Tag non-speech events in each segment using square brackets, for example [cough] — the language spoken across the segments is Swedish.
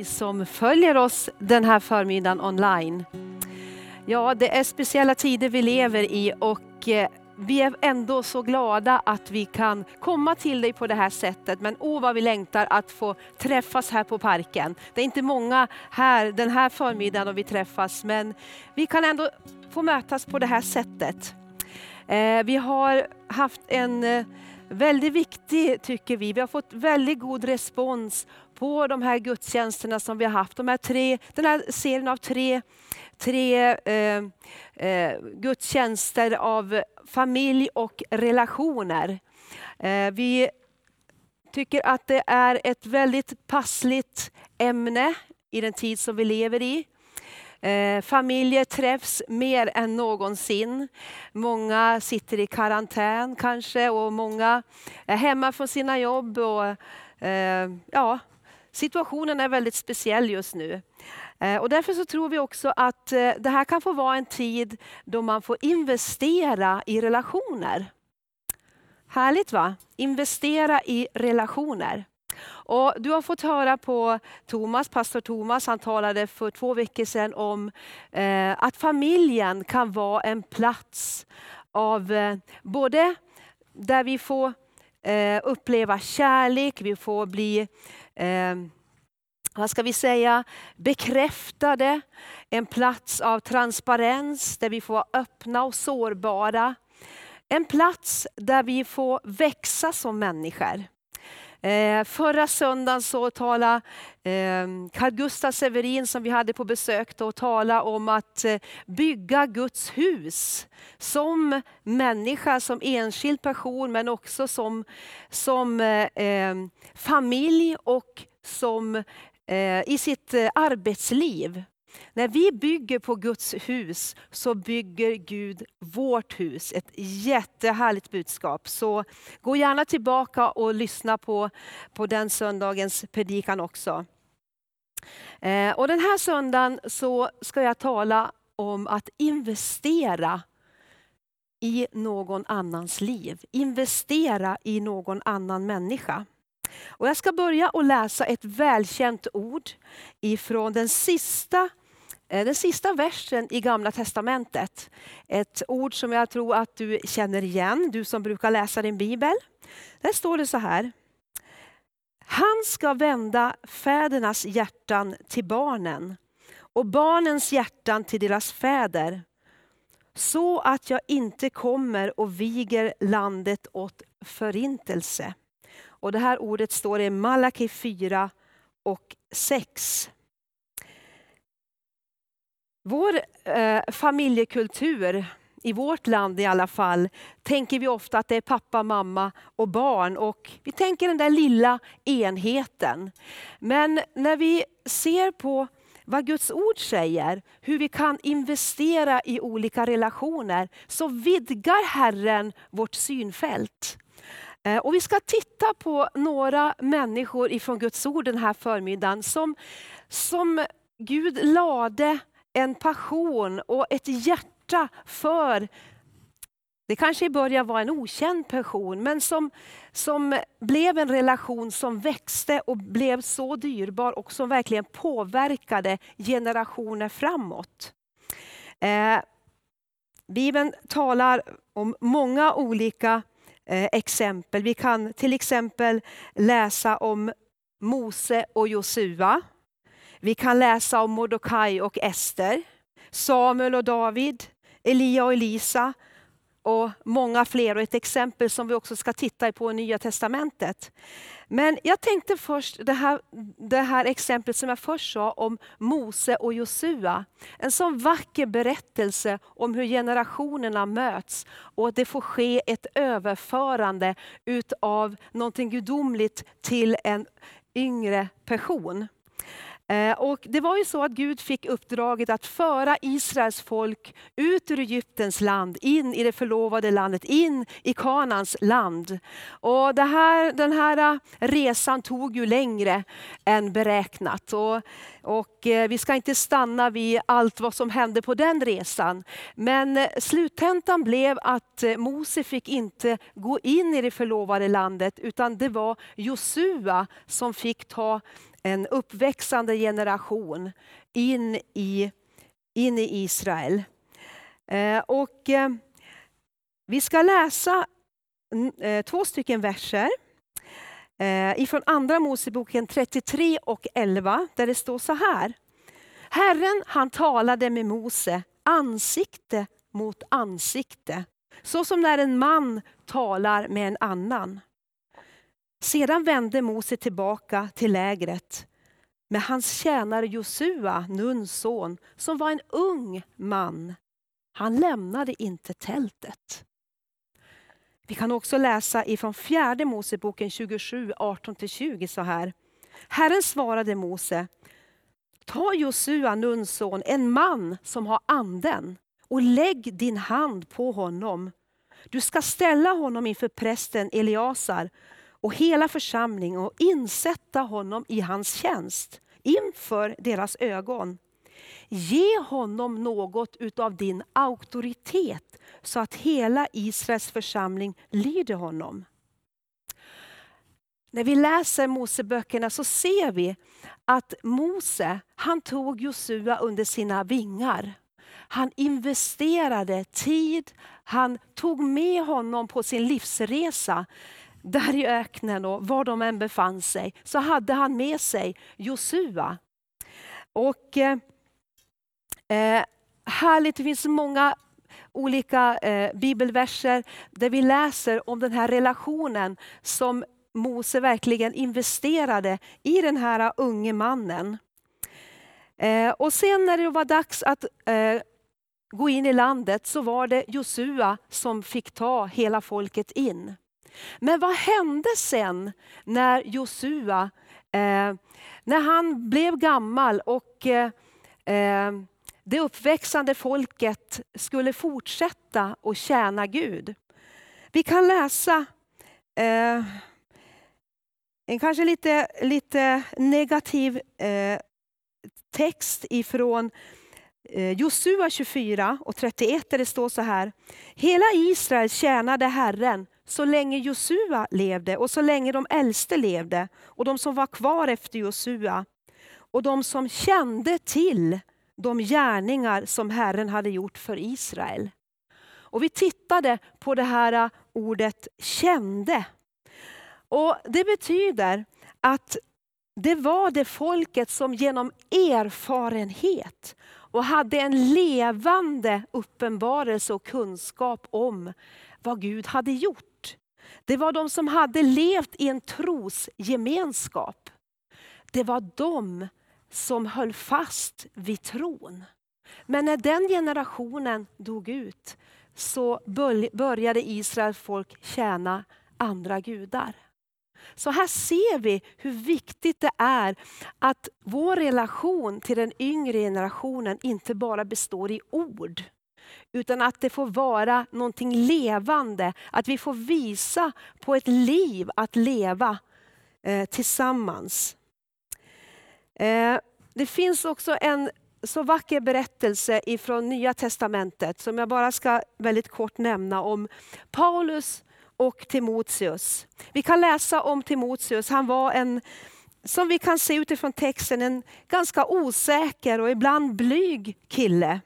ni som följer oss den här förmiddagen online. Ja, det är speciella tider vi lever i och eh, vi är ändå så glada att vi kan komma till dig på det här sättet. Men åh vad vi längtar att få träffas här på parken. Det är inte många här den här förmiddagen och vi träffas, men vi kan ändå få mötas på det här sättet. Eh, vi har haft en eh, väldigt viktig, tycker vi, vi har fått väldigt god respons på de här gudstjänsterna som vi har haft. De här tre, den här serien av tre, tre eh, eh, gudstjänster av familj och relationer. Eh, vi tycker att det är ett väldigt passligt ämne i den tid som vi lever i. Eh, familjer träffs mer än någonsin. Många sitter i karantän kanske och många är hemma från sina jobb. Och, eh, ja, situationen är väldigt speciell just nu. Eh, och därför så tror vi också att eh, det här kan få vara en tid då man får investera i relationer. Härligt va? Investera i relationer. Och du har fått höra på Thomas, pastor Thomas, han talade för två veckor sedan om eh, att familjen kan vara en plats av eh, både där vi får eh, uppleva kärlek, vi får bli eh, vad ska vi säga, bekräftade, en plats av transparens där vi får vara öppna och sårbara. En plats där vi får växa som människor. Eh, förra söndagen så talade eh, Carl Gustaf Severin som vi hade på besök då, tala om att eh, bygga Guds hus. Som människa, som enskild person men också som, som eh, eh, familj och som eh, i sitt eh, arbetsliv. När vi bygger på Guds hus så bygger Gud vårt hus. Ett jättehärligt budskap. Så gå gärna tillbaka och lyssna på, på den söndagens predikan också. Eh, och den här söndagen så ska jag tala om att investera i någon annans liv. Investera i någon annan människa. Och jag ska börja och läsa ett välkänt ord ifrån den sista Eh, den sista versen i Gamla Testamentet, ett ord som jag tror att du känner igen, du som brukar läsa din bibel. Där står det så här. Han ska vända fädernas hjärtan till barnen och barnens hjärtan till deras fäder så att jag inte kommer och viger landet åt förintelse. Och Det här ordet står i Malaki 4 och 6. Vår eh, familjekultur, i vårt land i alla fall, tänker vi ofta att det är pappa, mamma och barn. Och vi tänker den där lilla enheten. Men när vi ser på vad Guds ord säger, hur vi kan investera i olika relationer, så vidgar Herren vårt synfält. Eh, och vi ska titta på några människor ifrån Guds ord den här förmiddagen som, som Gud lade en passion och ett hjärta för det kanske i början var en okänd person, men som, som blev en relation som växte och blev så dyrbar och som verkligen påverkade generationer framåt. Eh, Bibeln talar om många olika eh, exempel. Vi kan till exempel läsa om Mose och Josua. Vi kan läsa om Mordokaj och Ester, Samuel och David, Elia och Elisa och många fler. Och ett exempel som vi också ska titta på i Nya Testamentet. Men jag tänkte först det här, det här exemplet som jag först sa om Mose och Josua. En sån vacker berättelse om hur generationerna möts och att det får ske ett överförande utav någonting gudomligt till en yngre person. Eh, och det var ju så att Gud fick uppdraget att föra Israels folk ut ur Egyptens land, in i det förlovade landet, in i Kanans land. Och det här, den här eh, resan tog ju längre än beräknat. Och och eh, vi ska inte stanna vid allt vad som hände på den resan. Men eh, sluttentan blev att eh, Mose fick inte gå in i det förlovade landet utan det var Josua som fick ta en uppväxande generation in i, in i Israel. Eh, och eh, vi ska läsa mm, eh, två stycken verser eh, ifrån Andra Moseboken 33 och 11 där det står så här. Herren han talade med Mose ansikte mot ansikte, så som när en man talar med en annan. Sedan vände Mose tillbaka till lägret med hans tjänare Josua, Nuns son, som var en ung man. Han lämnade inte tältet. Vi kan också läsa ifrån fjärde Moseboken 27, 18-20 så här. Herren svarade Mose, ta Josua, Nuns son, en man som har anden och lägg din hand på honom. Du ska ställa honom inför prästen Eliasar och hela församlingen och insätta honom i hans tjänst inför deras ögon. Ge honom något utav din auktoritet så att hela Israels församling lyder honom. När vi läser Moseböckerna så ser vi att Mose han tog Josua under sina vingar. Han investerade tid, han tog med honom på sin livsresa. Där i öknen och var de än befann sig så hade han med sig Josua. Och eh, eh härligt, det finns många olika eh, bibelverser där vi läser om den här relationen som Mose verkligen investerade i den här unge mannen. Eh, och sen när det var dags att eh, gå in i landet så var det Josua som fick ta hela folket in. Men vad hände sen när Josua, eh, när han blev gammal och eh, eh det uppväxande folket skulle fortsätta att tjäna Gud. Vi kan läsa eh, en kanske lite, lite negativ eh, text ifrån eh, Josua 24 och 31 där det står så här. Hela Israel tjänade Herren så länge Josua levde och så länge de äldste levde och de som var kvar efter Josua och de som kände till de gärningar som Herren hade gjort för Israel. Och vi tittade på det här äh, ordet kände. Och Det betyder att det var det folket som genom erfarenhet och hade en levande uppenbarelse och kunskap om vad Gud hade gjort. Det var de som hade levt i en trosgemenskap. Det var de som höll fast vid tron. Men när den generationen dog ut så började Israels folk tjäna andra gudar. Så här ser vi hur viktigt det är att vår relation till den yngre generationen inte bara består i ord. Utan att det får vara någonting levande, att vi får visa på ett liv att leva eh, tillsammans. Eh, det finns också en så vacker berättelse ifrån Nya Testamentet som jag bara ska väldigt kort nämna om Paulus och Timoteus. Vi kan läsa om Timoteus. Han var en, som vi kan se utifrån texten, en ganska osäker och ibland blyg kille.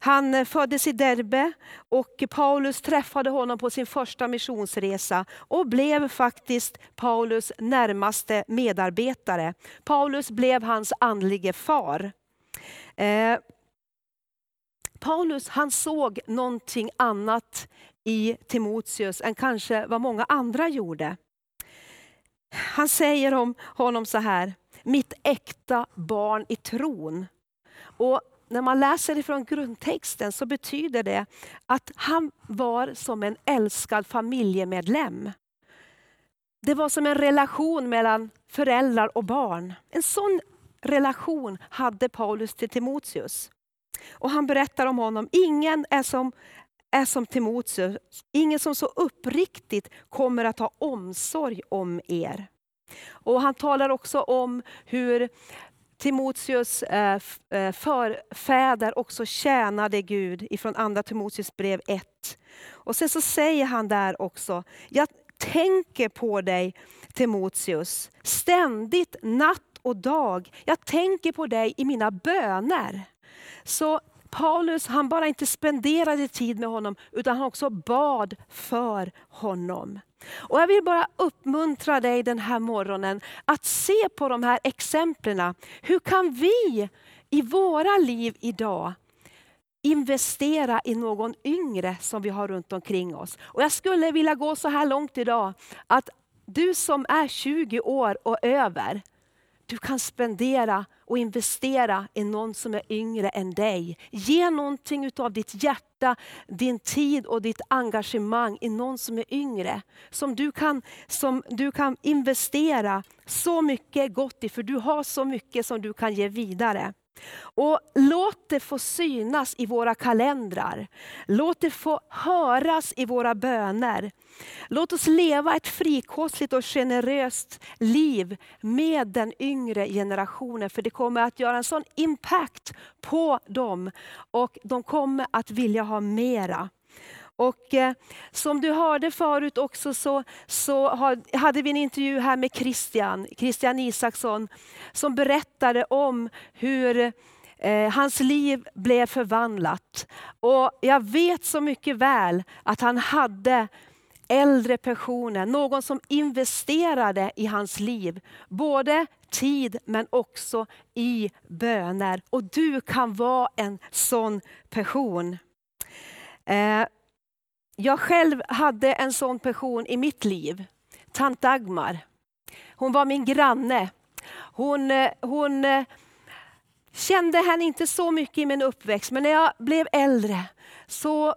Han eh, föddes i Derbe och Paulus träffade honom på sin första missionsresa och blev faktiskt Paulus närmaste medarbetare. Paulus blev hans andlige far. Eh, Paulus han såg någonting annat i Timoteus än kanske vad många andra gjorde. Han säger om honom så här, mitt äkta barn i tron. Och när man läser ifrån grundtexten så betyder det att han var som en älskad familjemedlem. Det var som en relation mellan föräldrar och barn. En sån relation hade Paulus till Timoteus. Och han berättar om honom, ingen är som, är som Timoteus, ingen som så uppriktigt kommer att ha omsorg om er. Och Han talar också om hur Timoteus eh, eh, förfäder också tjänade Gud ifrån andra Timoteus brev 1. Och sen så säger han där också, jag tänker på dig Timoteus, ständigt natt och dag. Jag tänker på dig i mina böner. Så Paulus han bara inte spenderade tid med honom, utan han också bad för honom. Och jag vill bara uppmuntra dig den här morgonen att se på de här exemplen. Hur kan vi i våra liv idag investera i någon yngre som vi har runt omkring oss. Och Jag skulle vilja gå så här långt idag att du som är 20 år och över, du kan spendera och investera i någon som är yngre än dig. Ge någonting av ditt hjärta, din tid och ditt engagemang i någon som är yngre. Som du kan, som du kan investera så mycket gott i, för du har så mycket som du kan ge vidare. Och låt det få synas i våra kalendrar. Låt det få höras i våra böner. Låt oss leva ett frikostligt och generöst liv med den yngre generationen. För det kommer att göra en sån impact på dem. Och de kommer att vilja ha mera. Och eh, som du hörde förut också så, så har, hade vi en intervju här med Christian, Christian Isaksson, som berättade om hur eh, hans liv blev förvandlat. Och jag vet så mycket väl att han hade äldre personer, någon som investerade i hans liv. Både tid men också i böner. Och du kan vara en sån person. Eh, jag själv hade en sån person i mitt liv, tant Dagmar. Hon var min granne. Hon, eh, hon eh, kände henne inte så mycket i min uppväxt, men när jag blev äldre så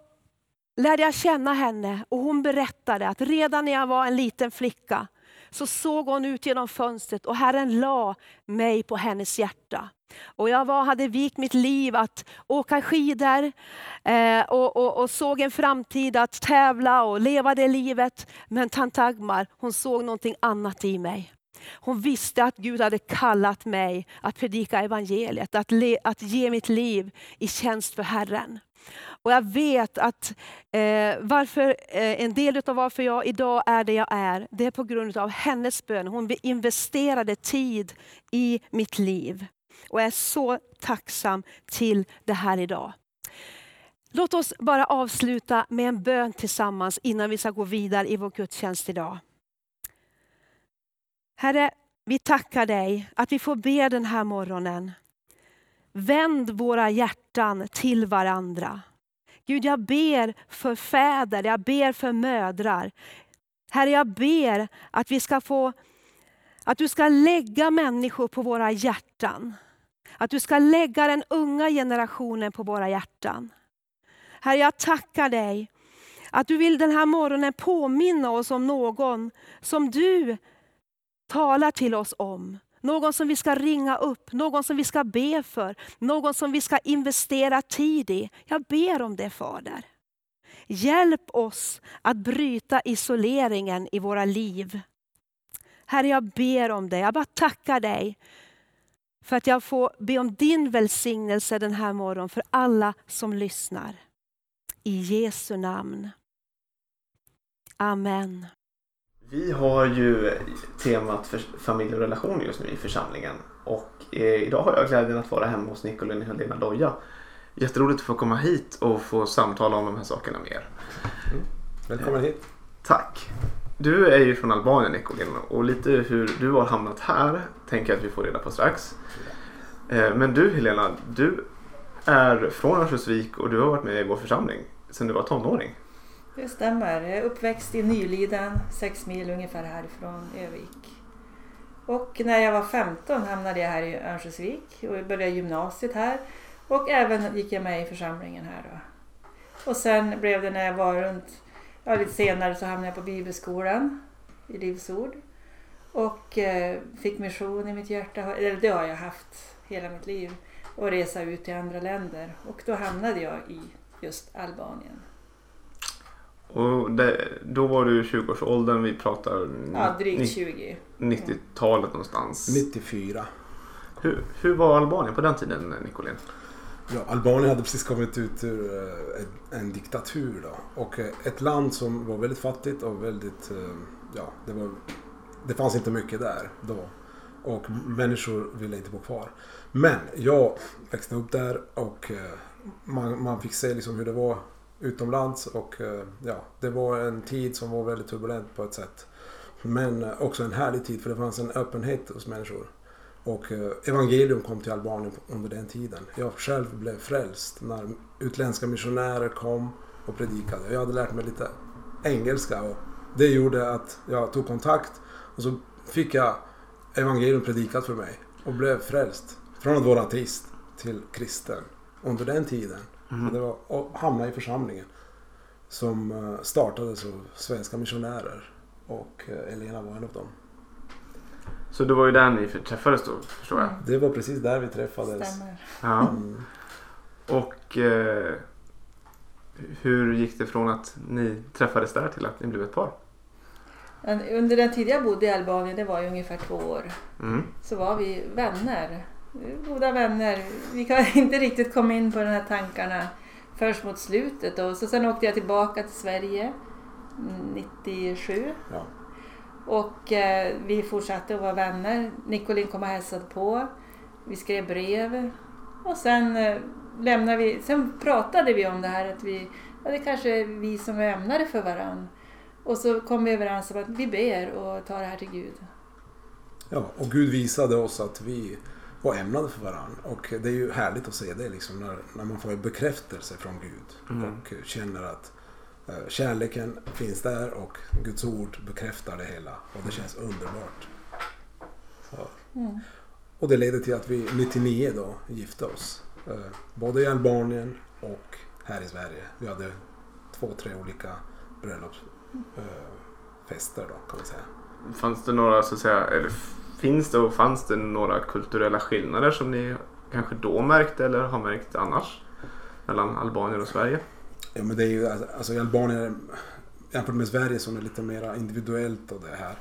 lärde jag känna henne och hon berättade att redan när jag var en liten flicka så såg hon ut genom fönstret och Herren la mig på hennes hjärta. Och jag var, hade vikt mitt liv att åka skidor eh, och, och, och, såg en framtid att tävla och leva det livet. Men tant Agmar, hon såg någonting annat i mig. Hon visste att Gud hade kallat mig att predika evangeliet, att, le, att ge mitt liv i tjänst för Herren. Och jag vet att eh, varför, eh, en del av varför jag idag är det jag är, det är på grund av hennes bön. Hon investerade tid i mitt liv. Och jag är så tacksam till det här idag. Låt oss bara avsluta med en bön tillsammans innan vi ska gå vidare i vår gudstjänst idag. Herre, vi tackar dig att vi får be den här morgonen. Vänd våra hjärtan till varandra. Gud, jag ber för fäder, jag ber för mödrar. Herre, jag ber att vi ska få att du ska lägga människor på våra hjärtan. Att du ska lägga den unga generationen på våra hjärtan. Herre, jag tackar dig att du vill den här morgonen påminna oss om någon som du talar till oss om. Någon som vi ska ringa upp, någon som vi ska be för, någon som vi ska investera tid i. Jag ber om det Fader. Hjälp oss att bryta isoleringen i våra liv. Herre, jag ber om det. Jag bara tackar dig för att jag får be om din välsignelse den här morgonen för alla som lyssnar. I Jesu namn. Amen. Vi har ju temat för familj och relation just nu i församlingen. Och eh, idag har jag glädjen att vara hemma hos Nicolin och Helena Doja. Jätteroligt att få komma hit och få samtala om de här sakerna med er. Mm. Välkommen hit. Tack. Du är ju från Albanien Nicolin och lite hur du har hamnat här tänker jag att vi får reda på strax. Eh, men du Helena, du är från Örnsköldsvik och du har varit med i vår församling sedan du var tonåring. Det stämmer. Jag är uppväxt i Nyliden, sex mil ungefär härifrån Övik. Och när jag var 15 hamnade jag här i Örnsköldsvik och började gymnasiet här. Och även gick jag med i församlingen här då. Och sen blev det när jag var runt, ja lite senare så hamnade jag på bibelskolan i Livsord. Och eh, fick mission i mitt hjärta, eller det har jag haft hela mitt liv. Och resa ut till andra länder. Och då hamnade jag i just Albanien. Och det, då var du 20-årsåldern, vi pratar ja, drygt 20. 90-talet någonstans. 94 Hur, hur var Albanien på den tiden, Nicolin? Ja, Albanien hade precis kommit ut ur eh, en, en diktatur då. Och eh, ett land som var väldigt fattigt och väldigt, eh, ja, det, var, det fanns inte mycket där då. Och människor ville inte bo kvar. Men jag växte upp där och man, man fick se liksom hur det var utomlands och eh, ja, det var en tid som var väldigt turbulent på ett sätt. Men eh, också en härlig tid för det fanns en öppenhet hos människor. Och eh, evangelium kom till Albanien under den tiden. Jag själv blev frälst när utländska missionärer kom och predikade. Jag hade lärt mig lite engelska och det gjorde att jag tog kontakt och så fick jag evangelium predikat för mig och blev frälst. Från att vara ateist till kristen under den tiden. Och det var att hamna i församlingen som eh, startades av svenska missionärer och eh, Elena var en av dem. Så det var ju där ni träffades då, förstår jag. Det var precis där vi träffades. Stämmer. Ja. Mm. Och eh, hur gick det från att ni träffades där till att ni blev ett par? Under den tid jag bodde i Albanien, det var ju ungefär två år, Mm. så var vi vänner. Goda vänner. Vi kan [laughs] inte riktigt komma in på de här tankarna först mot slutet. Och så sen åkte jag tillbaka till Sverige mm, 97. Ja. Och eh, vi fortsatte att vara vänner. Nicolin kom och hälsade på. Vi skrev brev. Och sen eh, lämnade vi, sen pratade vi om det här att vi, ja, det kanske är vi som är ämnade för varandra. Och så kom vi överens om att vi ber och tar det här till Gud. Ja, och Gud visade oss att vi var ämnade för varandra. Och det är ju härligt att se det liksom när, när man får en bekräftelse från Gud. Mm. Och känner att eh, kärleken finns där och Guds ord bekräftar det hela. Och det känns underbart. Så. Mm. Och det ledde till att vi 99 då gifte oss. Eh, både i Albanien och här i Sverige. Vi hade två, tre olika bröllopsfester då kan man säga. Fanns det några, så att säga, eller finns det och fanns det några kulturella skillnader som ni kanske då märkte eller har märkt annars? Mellan Albanien och Sverige? Ja men det är ju alltså, alltså i Albanien jämfört med Sverige som är lite mer individuellt och det här.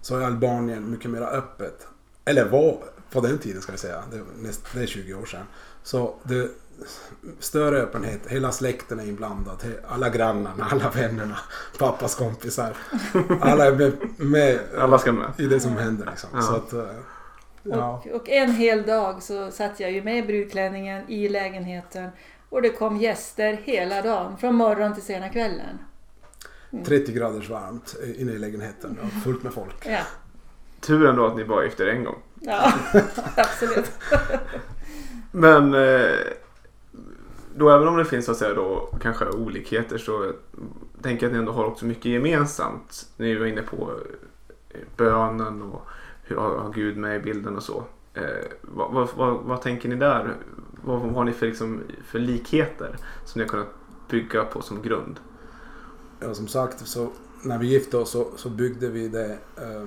Så är Albanien mycket mer öppet. Eller var på den tiden ska vi säga. Det, är det är 20 år sedan. Så det större öppenhet. Hela släkten är inblandad. Alla grannarna, alla vännerna, pappas kompisar. Alla är med, med Alla ska med. i det som händer liksom. Ja. Så att, eh, ja. Och, och en hel dag så satt jag ju med brudklänningen i lägenheten och det kom gäster hela dagen, från morgon till sena kvällen. 30 graders varmt inne i lägenheten och fullt med folk. Ja, Tur ändå att ni bara gifte er en gång. ja [laughs] absolut. Men eh, då även om det finns så att säga då kanske olikheter så tänker jag att ni ändå har också mycket gemensamt. Ni var inne på eh, bönen och hur har har Gud med i bilden och så. Eh, vad, vad, vad, vad tänker ni där? Vad, vad har ni för, liksom, för likheter som ni har kunnat bygga på som grund? Ja, som sagt, så när vi gifte oss så, så byggde vi det, eh,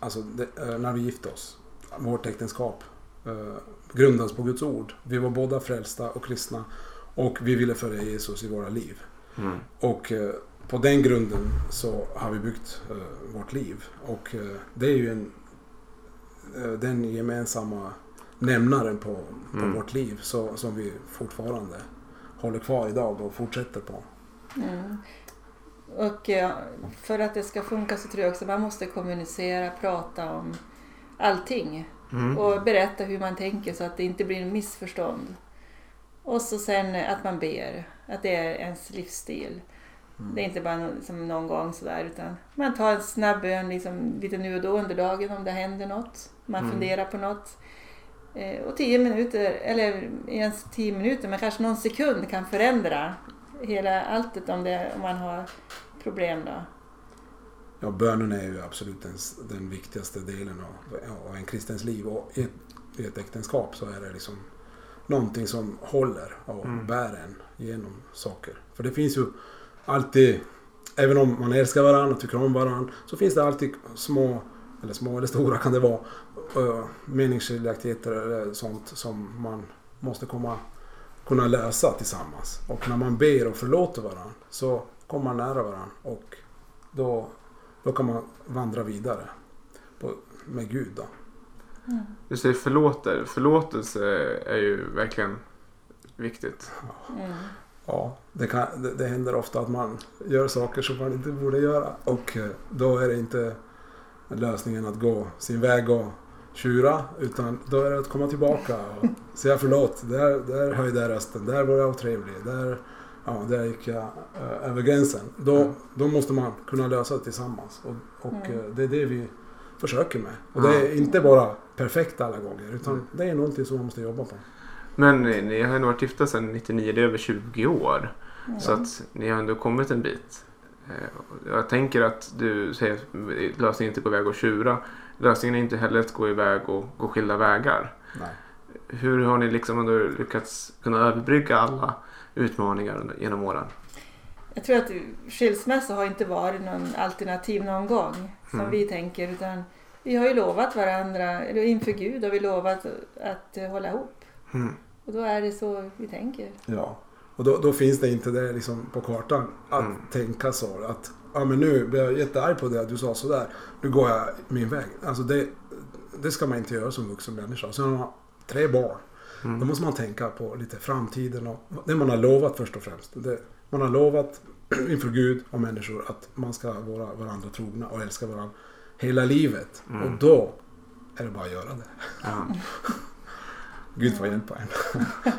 alltså det, eh, när vi gifte oss, vårt äktenskap eh, grundades på Guds ord. Vi var båda frälsta och kristna och vi ville följa Jesus i våra liv. Mm. Och eh, på den grunden så har vi byggt eh, vårt liv. Och eh, det är ju en, den gemensamma nämnaren på, på Mm. vårt liv så, som vi fortfarande håller kvar idag och fortsätter på. Mm. Och för att det ska funka så tror jag också att man måste kommunicera, prata om allting. Mm. Och berätta hur man tänker så att det inte blir en missförstånd. Och så sen att man ber, att det är ens livsstil. Det är inte bara no- som någon gång sådär utan man tar en snabb bön liksom, lite nu och då under dagen om det händer något. Man Mm. funderar på något. Eh, och tio minuter, eller ens tio minuter, men kanske någon sekund kan förändra hela alltet om, det, om man har problem då. Ja, bönen är ju absolut den, den viktigaste delen av, av en kristens liv. Och i ett, i ett äktenskap så är det liksom någonting som håller och Mm. bär en genom saker. För det finns ju alltid, även om man älskar varandra och tycker om varandra, så finns det alltid små, eller små eller stora kan det vara, meningsskiljaktigheter eller sånt som man måste komma, kunna lösa tillsammans. Och när man ber och förlåter varandra så kommer man nära varandra och då då kan man vandra vidare på, med Gud. Då. Du säger förlåter. Förlåtelse är ju verkligen viktigt. Mm. Ja, det, kan, det, det händer ofta att man gör saker som man inte borde göra. Och eh, då är det inte lösningen att gå sin väg och tjura. Utan då är det att komma tillbaka och säga förlåt. Där, där höjde jag rösten. Där var jag otrevlig. Där, ja, där gick jag eh, över gränsen. Då, Mm. då måste man kunna lösa det tillsammans. Och, och Mm. eh, det är det vi försöker med. Och det är inte bara perfekt alla gånger. Utan det är någonting som man måste jobba på. Men ni ni har ju varit gifta sedan 99, det är över 20 år. Mm. Så att ni har ändå kommit en bit. Eh, Jag tänker att du säger att lösningen inte är på väg att tjura. Lösningen är inte heller att gå iväg och gå skilda vägar. Nej. Hur har ni liksom ändå lyckats kunna överbrygga alla utmaningar genom åren? Jag tror att skilsmässa har inte varit någon alternativ någon gång som Mm. vi tänker utan vi har ju lovat varandra, eller inför Gud har vi lovat att hålla ihop. Mm. Och då är det så vi tänker. Ja, och då, då finns det inte det liksom på kartan att Mm. tänka så. Att ja, men nu blev jag jättearg på det att du sa sådär. Nu går jag min väg. Alltså det, det ska man inte göra som vuxen människa. Sen har man tre barn. Då Mm. måste man tänka på lite framtiden och det man har lovat först och främst. Det, man har lovat [clears throat] inför Gud och människor att man ska vara varandra trogna och älska varandra hela livet. Mm. Och då är det bara att göra det. Ja. [laughs] Gud får hjälpa en. [laughs]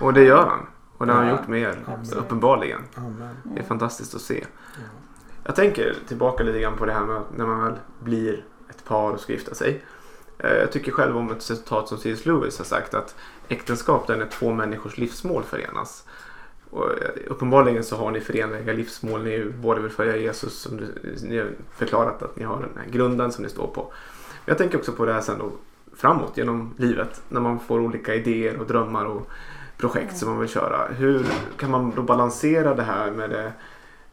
Och det gör han. Och det har han gjort med er. Uppenbarligen. Amen. Det är fantastiskt att se. Ja. Jag tänker tillbaka lite grann på det här med när man väl blir ett par och ska gifta sig. Eh, Jag tycker själv om ett citat som C.S. Lewis har sagt att äktenskap där när två människors livsmål förenas. Och eh, uppenbarligen så har ni förenliga livsmål. Ni båda vill följa Jesus som du, ni har förklarat att ni har den här grunden som ni står på. Jag tänker också på det här sen då framåt genom livet när man får olika idéer och drömmar och projekt som man vill köra. Hur kan man då balansera det här med det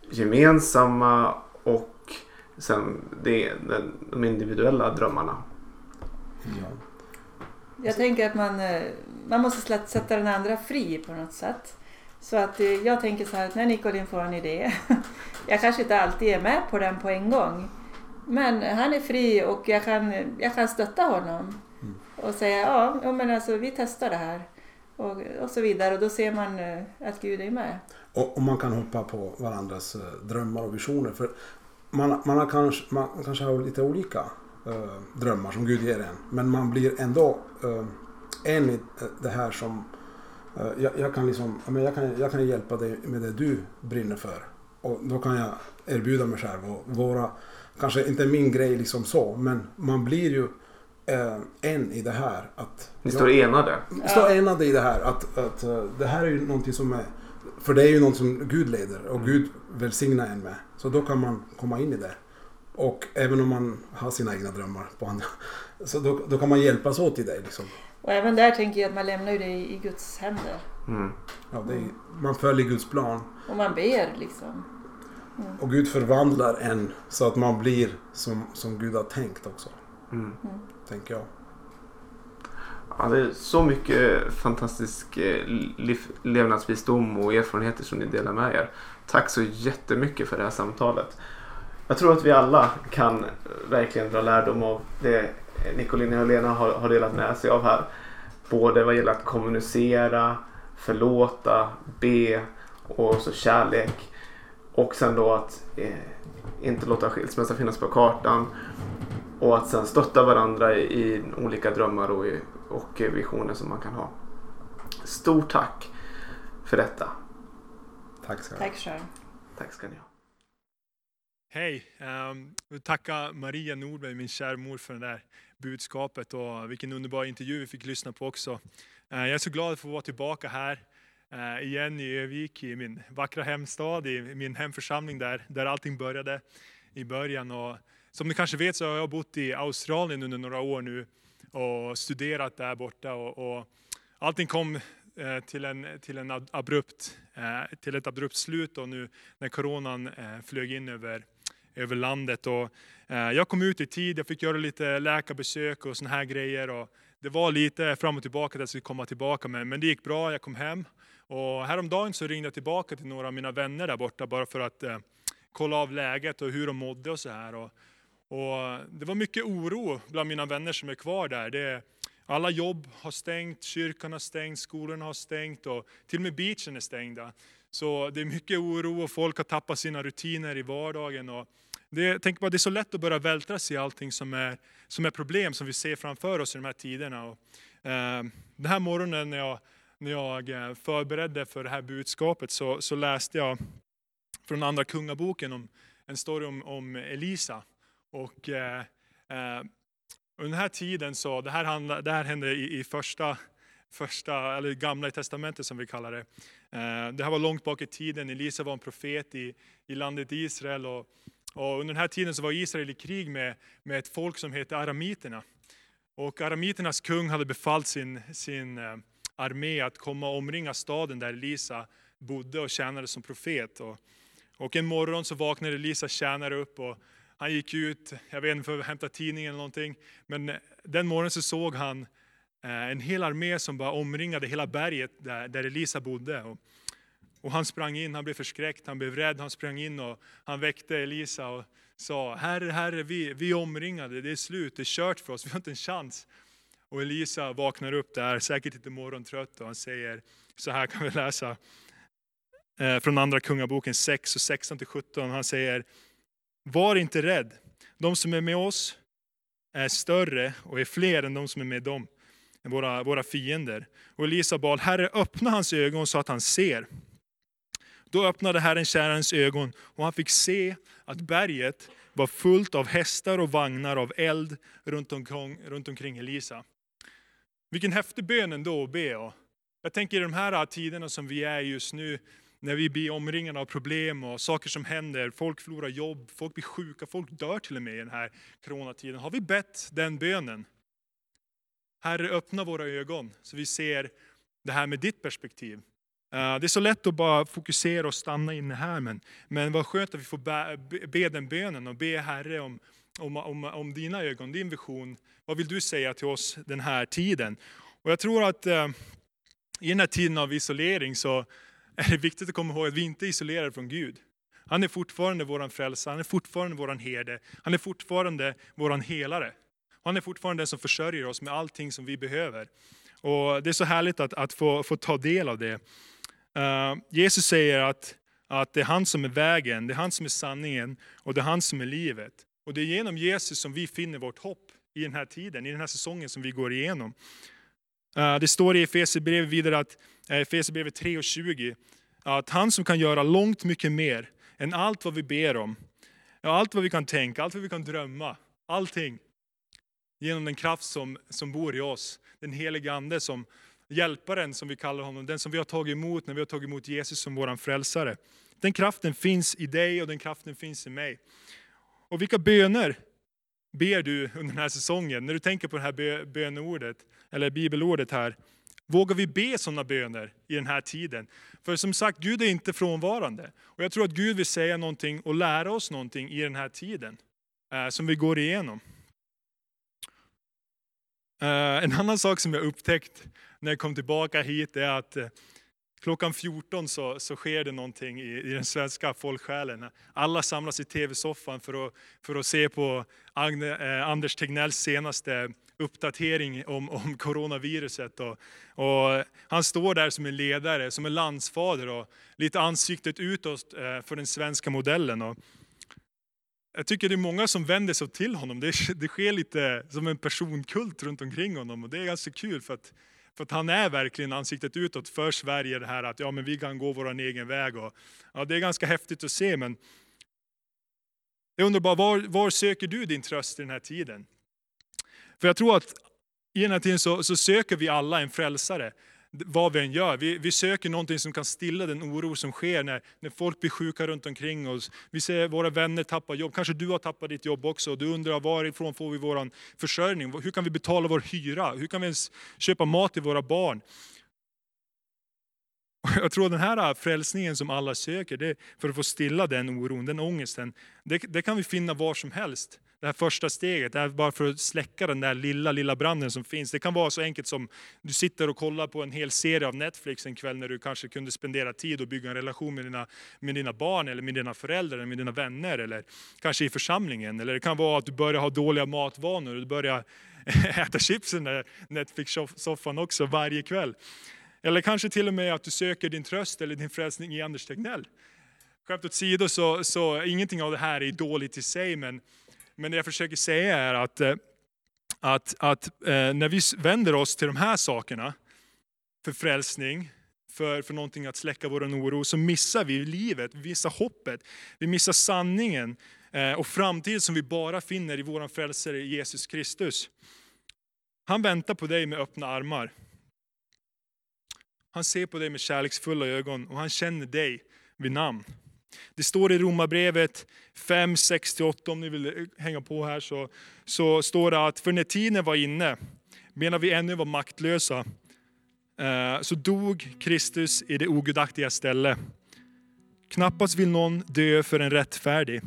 gemensamma och sen det, de individuella drömmarna? Ja. Jag tänker att man, eh, man måste sätta den andra fri på något sätt. Så att eh, jag tänker så här att när Nicolin får en idé, [laughs] jag kanske inte alltid är med på den på en gång. Men han är fri och jag kan, jag kan stötta honom. Mm. Och säga ja, men alltså vi testar det här. Och, och så vidare och då ser man eh, att Gud är med. Och, och man kan hoppa på varandras eh, drömmar och visioner. För man, man, har kanske, man kanske har lite olika eh, drömmar som Gud ger en. Men man blir ändå eh, en i det här som... eh, jag, jag, kan liksom, jag, kan, jag kan hjälpa dig med det du brinner för. Och då kan jag erbjuda mig själv och vara... Kanske inte min grej liksom så, men man blir ju eh, en i det här. Att Ni jag- står enade. stå Ja. enade i det här. Att, att eh, det här är ju någonting som är... För det är ju något som Gud leder och Mm. Gud välsignar en med. Så då kan man komma in i det. Och även om man har sina egna drömmar på andra. [laughs] Så då, då kan man hjälpas åt i det liksom. Och även där tänker jag att man lämnar ju det i Guds händer. Mm. Ja, det är, man följer Guds plan. Och man ber liksom. Och Gud förvandlar en så att man blir som, som Gud har tänkt också. Mm. Tänker jag. Ja, det är så mycket fantastisk eh, liv, levnadsvisdom och erfarenheter som ni delar med er. Tack så jättemycket för det här samtalet. Jag tror att vi alla kan verkligen dra lärdom av det Nicolina och Helena har, har delat med sig av här. Både vad gäller att kommunicera, förlåta, be och så kärlek. Och sen då att eh, inte låta skilsmässa finnas på kartan. Och att sen stötta varandra i, i olika drömmar och, och visioner som man kan ha. Stort tack för detta. Tack ska du ha. Tack själv. Tack ska ni ha. Hej! Um, jag vill tacka Maria Nordberg, min kärmor, för det där budskapet och vilken underbar intervju vi fick lyssna på också. Eh, jag är så glad att få vara tillbaka här eh, igen i Övik, i min vackra hemstad, i min hemförsamling där, där allting började i början. Och som ni kanske vet så har jag bott i Australien under några år nu och studerat där borta. Och, och allting kom eh, till, en, till, en abrupt, till ett abrupt slut och nu när coronan flög in över, över landet. Och, Eh, jag kom ut i tid, jag fick göra lite läkarbesök och såna här grejer. Och det var lite fram och tillbaka att jag skulle komma tillbaka, men, men det gick bra, jag kom hem. Och häromdagen så ringde jag tillbaka till några av mina vänner där borta bara för att eh, kolla av läget och hur de mådde och så här. Och, Och det var mycket oro bland mina vänner som är kvar där. Det, alla jobb har stängt, kyrkan har stängt, skolorna har stängt och till och med beachen är stängda. Så det är mycket oro och folk har tappat sina rutiner i vardagen. Och det, tänk bara, det är så lätt att börja vältra sig i allting som är, som är problem som vi ser framför oss i de här tiderna. Och, eh, den här morgonen när jag, när jag eh, förberedde för det här budskapet så, så läste jag från Andra Kungaboken om en story om, om Elisa. Och, eh, eh, under den här tiden, så, det här, handla, det här hände i, i första, första, eller gamla testamentet som vi kallar det. Eh, det här var långt bak i tiden, Elisa var en profet i, i landet Israel. Och, och under den här tiden så var Israel i krig med, med ett folk som hette aramiterna. Och aramiternas kung hade befallt sin, sin eh, armé att komma och omringa staden där Elisa bodde och tjänade som profet. Och, och en morgon så vaknade Elisas tjänare upp och han gick ut, jag vet inte, för att hämta tidningen eller någonting. Men eh, den morgonen så såg han eh, en hel armé som bara omringade hela berget där, där Elisa bodde. Och, och han sprang in, han blev förskräckt, han blev rädd, han sprang in och han väckte Elisa och sa, Herre, Herre, vi, vi är omringade, det är slut, det är kört för oss, vi har inte en chans. Och Elisa vaknar upp där, säkert lite morgontrött och han säger, så här kan vi läsa eh, från andra kungaboken 6 och 16-17. Han säger, var inte rädd. De som är med oss är större och är fler än de som är med dem, våra, våra fiender. Och Elisa bad, Herre öppna hans ögon så att han ser. Då öppnade Herren kärans ögon och han fick se att berget var fullt av hästar och vagnar av eld runt omkring, runt omkring Elisa. Vilken häftig bön ändå att be. Jag tänker i de här tiderna som vi är just nu, när vi blir omringade av problem och saker som händer, folk förlorar jobb, folk blir sjuka, folk dör till och med i den här coronatiden. Har vi bett den bönen? Herre, öppna våra ögon så vi ser det här med ditt perspektiv. Eh, det är så lätt att bara fokusera och stanna inne här, men, men vad skönt att vi får be, be den bönen och be Herre om, om, om, om dina ögon, din vision. Vad vill du säga till oss den här tiden? Och jag tror att eh, i den här tiden av isolering så [laughs] är det viktigt att komma ihåg att vi inte är isolerade från Gud. Han är fortfarande vår frälsare, han är fortfarande vår herde, han är fortfarande vår helare. Han är fortfarande den som försörjer oss med allting som vi behöver. Och Det är så härligt att, att få, få ta del av det. Uh, Jesus säger att, att det är han som är vägen, det är han som är sanningen och det är han som är livet. Och det är genom Jesus som vi finner vårt hopp i den här tiden, i den här säsongen som vi går igenom. Uh, det står i Efesierbrevet vidare att eh, Efesierbrevet 3 och 20. Att han som kan göra långt mycket mer än allt vad vi ber om, allt vad vi kan tänka, allt vad vi kan drömma, allting. Genom den kraft som, som bor i oss, den helige Ande som hjälparen som vi kallar honom, den som vi har tagit emot när vi har tagit emot Jesus som vår frälsare. Den kraften finns i dig och den kraften finns i mig. Och vilka böner ber du under den här säsongen? När du tänker på det här bönordet, eller bibelordet här. Vågar vi be sådana böner i den här tiden? För som sagt, Gud är inte frånvarande. Och jag tror att Gud vill säga någonting och lära oss någonting i den här tiden eh, som vi går igenom. Eh, en annan sak som jag upptäckt när jag kom tillbaka hit är att eh, klockan 14 så, så sker det någonting i, i den svenska folksjälen. Alla samlas i tv-soffan för att, för att se på Agne, eh, Anders Tegnells senaste uppdatering om, om coronaviruset. Och, och han står där som en ledare, som en landsfader och lite ansiktet utåt eh, för den svenska modellen. Och jag tycker det är många som vänder sig till honom. Det, det sker lite som en personkult runt omkring honom och det är ganska kul för att, för att han är verkligen ansiktet utåt för Sverige, det här att ja, men vi kan gå vår egen väg. Och, ja, det är ganska häftigt att se men jag undrar bara, var, var söker du din tröst i den här tiden? För jag tror att i den här tiden så, så söker vi alla en frälsare vad vi än gör. Vi, vi, söker någonting som kan stilla den oro som sker när, när folk blir sjuka runt omkring oss. Vi ser våra vänner tappa jobb, kanske du har tappat ditt jobb också. Du undrar varifrån får vi vår försörjning? Hur kan vi betala vår hyra? Hur kan vi ens köpa mat till våra barn? Och [laughs] jag tror den här äh, frälsningen som alla söker, det, för att få stilla den oron, den ångesten, det, det kan vi finna var som helst. Det här första steget, det är bara för att släcka den där lilla, lilla branden som finns. Det kan vara så enkelt som du sitter och kollar på en hel serie av Netflix en kväll när du kanske kunde spendera tid och bygga en relation med dina, med dina barn, eller med dina föräldrar, eller med dina vänner, eller kanske i församlingen. Eller det kan vara att du börjar ha dåliga matvanor, och du börjar [laughs] äta chips i den där Netflix-soffan också varje kväll. Eller kanske till och med att du söker din tröst eller din frälsning i Anders Tegnell. Skämt åsido så, så ingenting av det här är dåligt i sig, men, men det jag försöker säga är att, eh, att, att eh, när vi vänder oss till de här sakerna, för frälsning, för, för någonting att släcka vår oro, så missar vi livet, vi missar hoppet, vi missar sanningen eh, och framtiden som vi bara finner i vår frälsare Jesus Kristus. Han väntar på dig med öppna armar. Han ser på dig med kärleksfulla ögon och han känner dig vid namn. Det står i Romarbrevet 5, 6-8, om ni vill hänga på här, så, så står det att för när tiden var inne, medan vi ännu var maktlösa, eh, så dog Kristus i det ogudaktiga ställe. Knappast vill någon dö för en rättfärdig.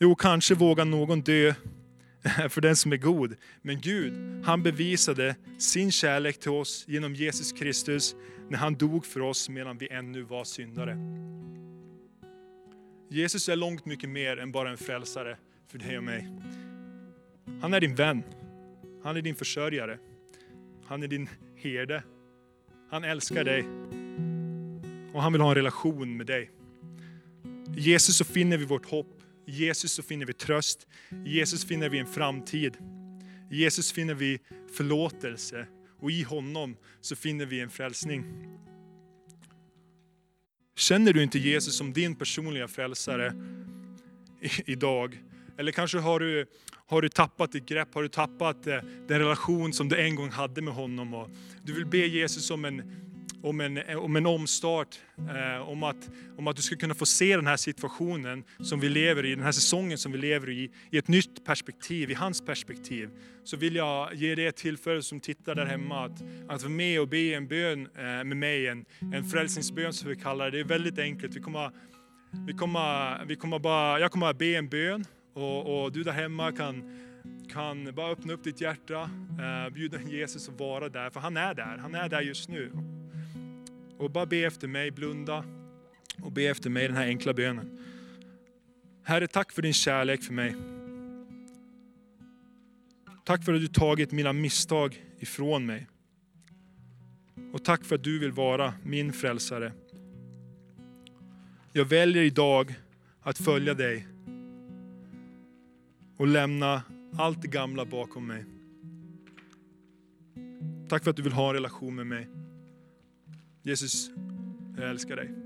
Jo, kanske vågar någon dö [laughs] för den som är god. Men Gud, han bevisade sin kärlek till oss genom Jesus Kristus när han dog för oss medan vi ännu var syndare. Jesus är långt mycket mer än bara en frälsare för dig och mig. Han är din vän. Han är din försörjare. Han är din herde. Han älskar dig. Och han vill ha en relation med dig. I Jesus så finner vi vårt hopp. I Jesus så finner vi tröst. I Jesus finner vi en framtid. I Jesus finner vi förlåtelse. Och i honom så finner vi en frälsning. Känner du inte Jesus som din personliga frälsare idag? Eller kanske har du, har du tappat ditt grepp, har du tappat eh, den relation som du en gång hade med honom. Och du vill be Jesus om en om en, eh, om en omstart, eh, om, att, om att du ska kunna få se den här situationen som vi lever i, den här säsongen som vi lever i, i ett nytt perspektiv, i hans perspektiv. Så vill jag ge dig ett tillfälle som tittar där hemma att, att vara med och be en bön eh, med mig, en, en frälsningsbön som vi kallar det. Det är väldigt enkelt. Vi kommer, vi kommer, vi kommer bara, jag kommer att be en bön och, och du där hemma kan kan bara öppna upp ditt hjärta, bjuda bjuda Jesus att vara där, för han är där, han är där just nu. Och bara be efter mig, blunda och be efter mig den här enkla bönen. Herre, tack för din kärlek för mig. Tack för att du tagit mina misstag ifrån mig. Och tack för att du vill vara min frälsare. Jag väljer idag att följa dig och lämna allt det gamla bakom mig. Tack för att du vill ha en relation med mig. Jesus, jag älskar dig.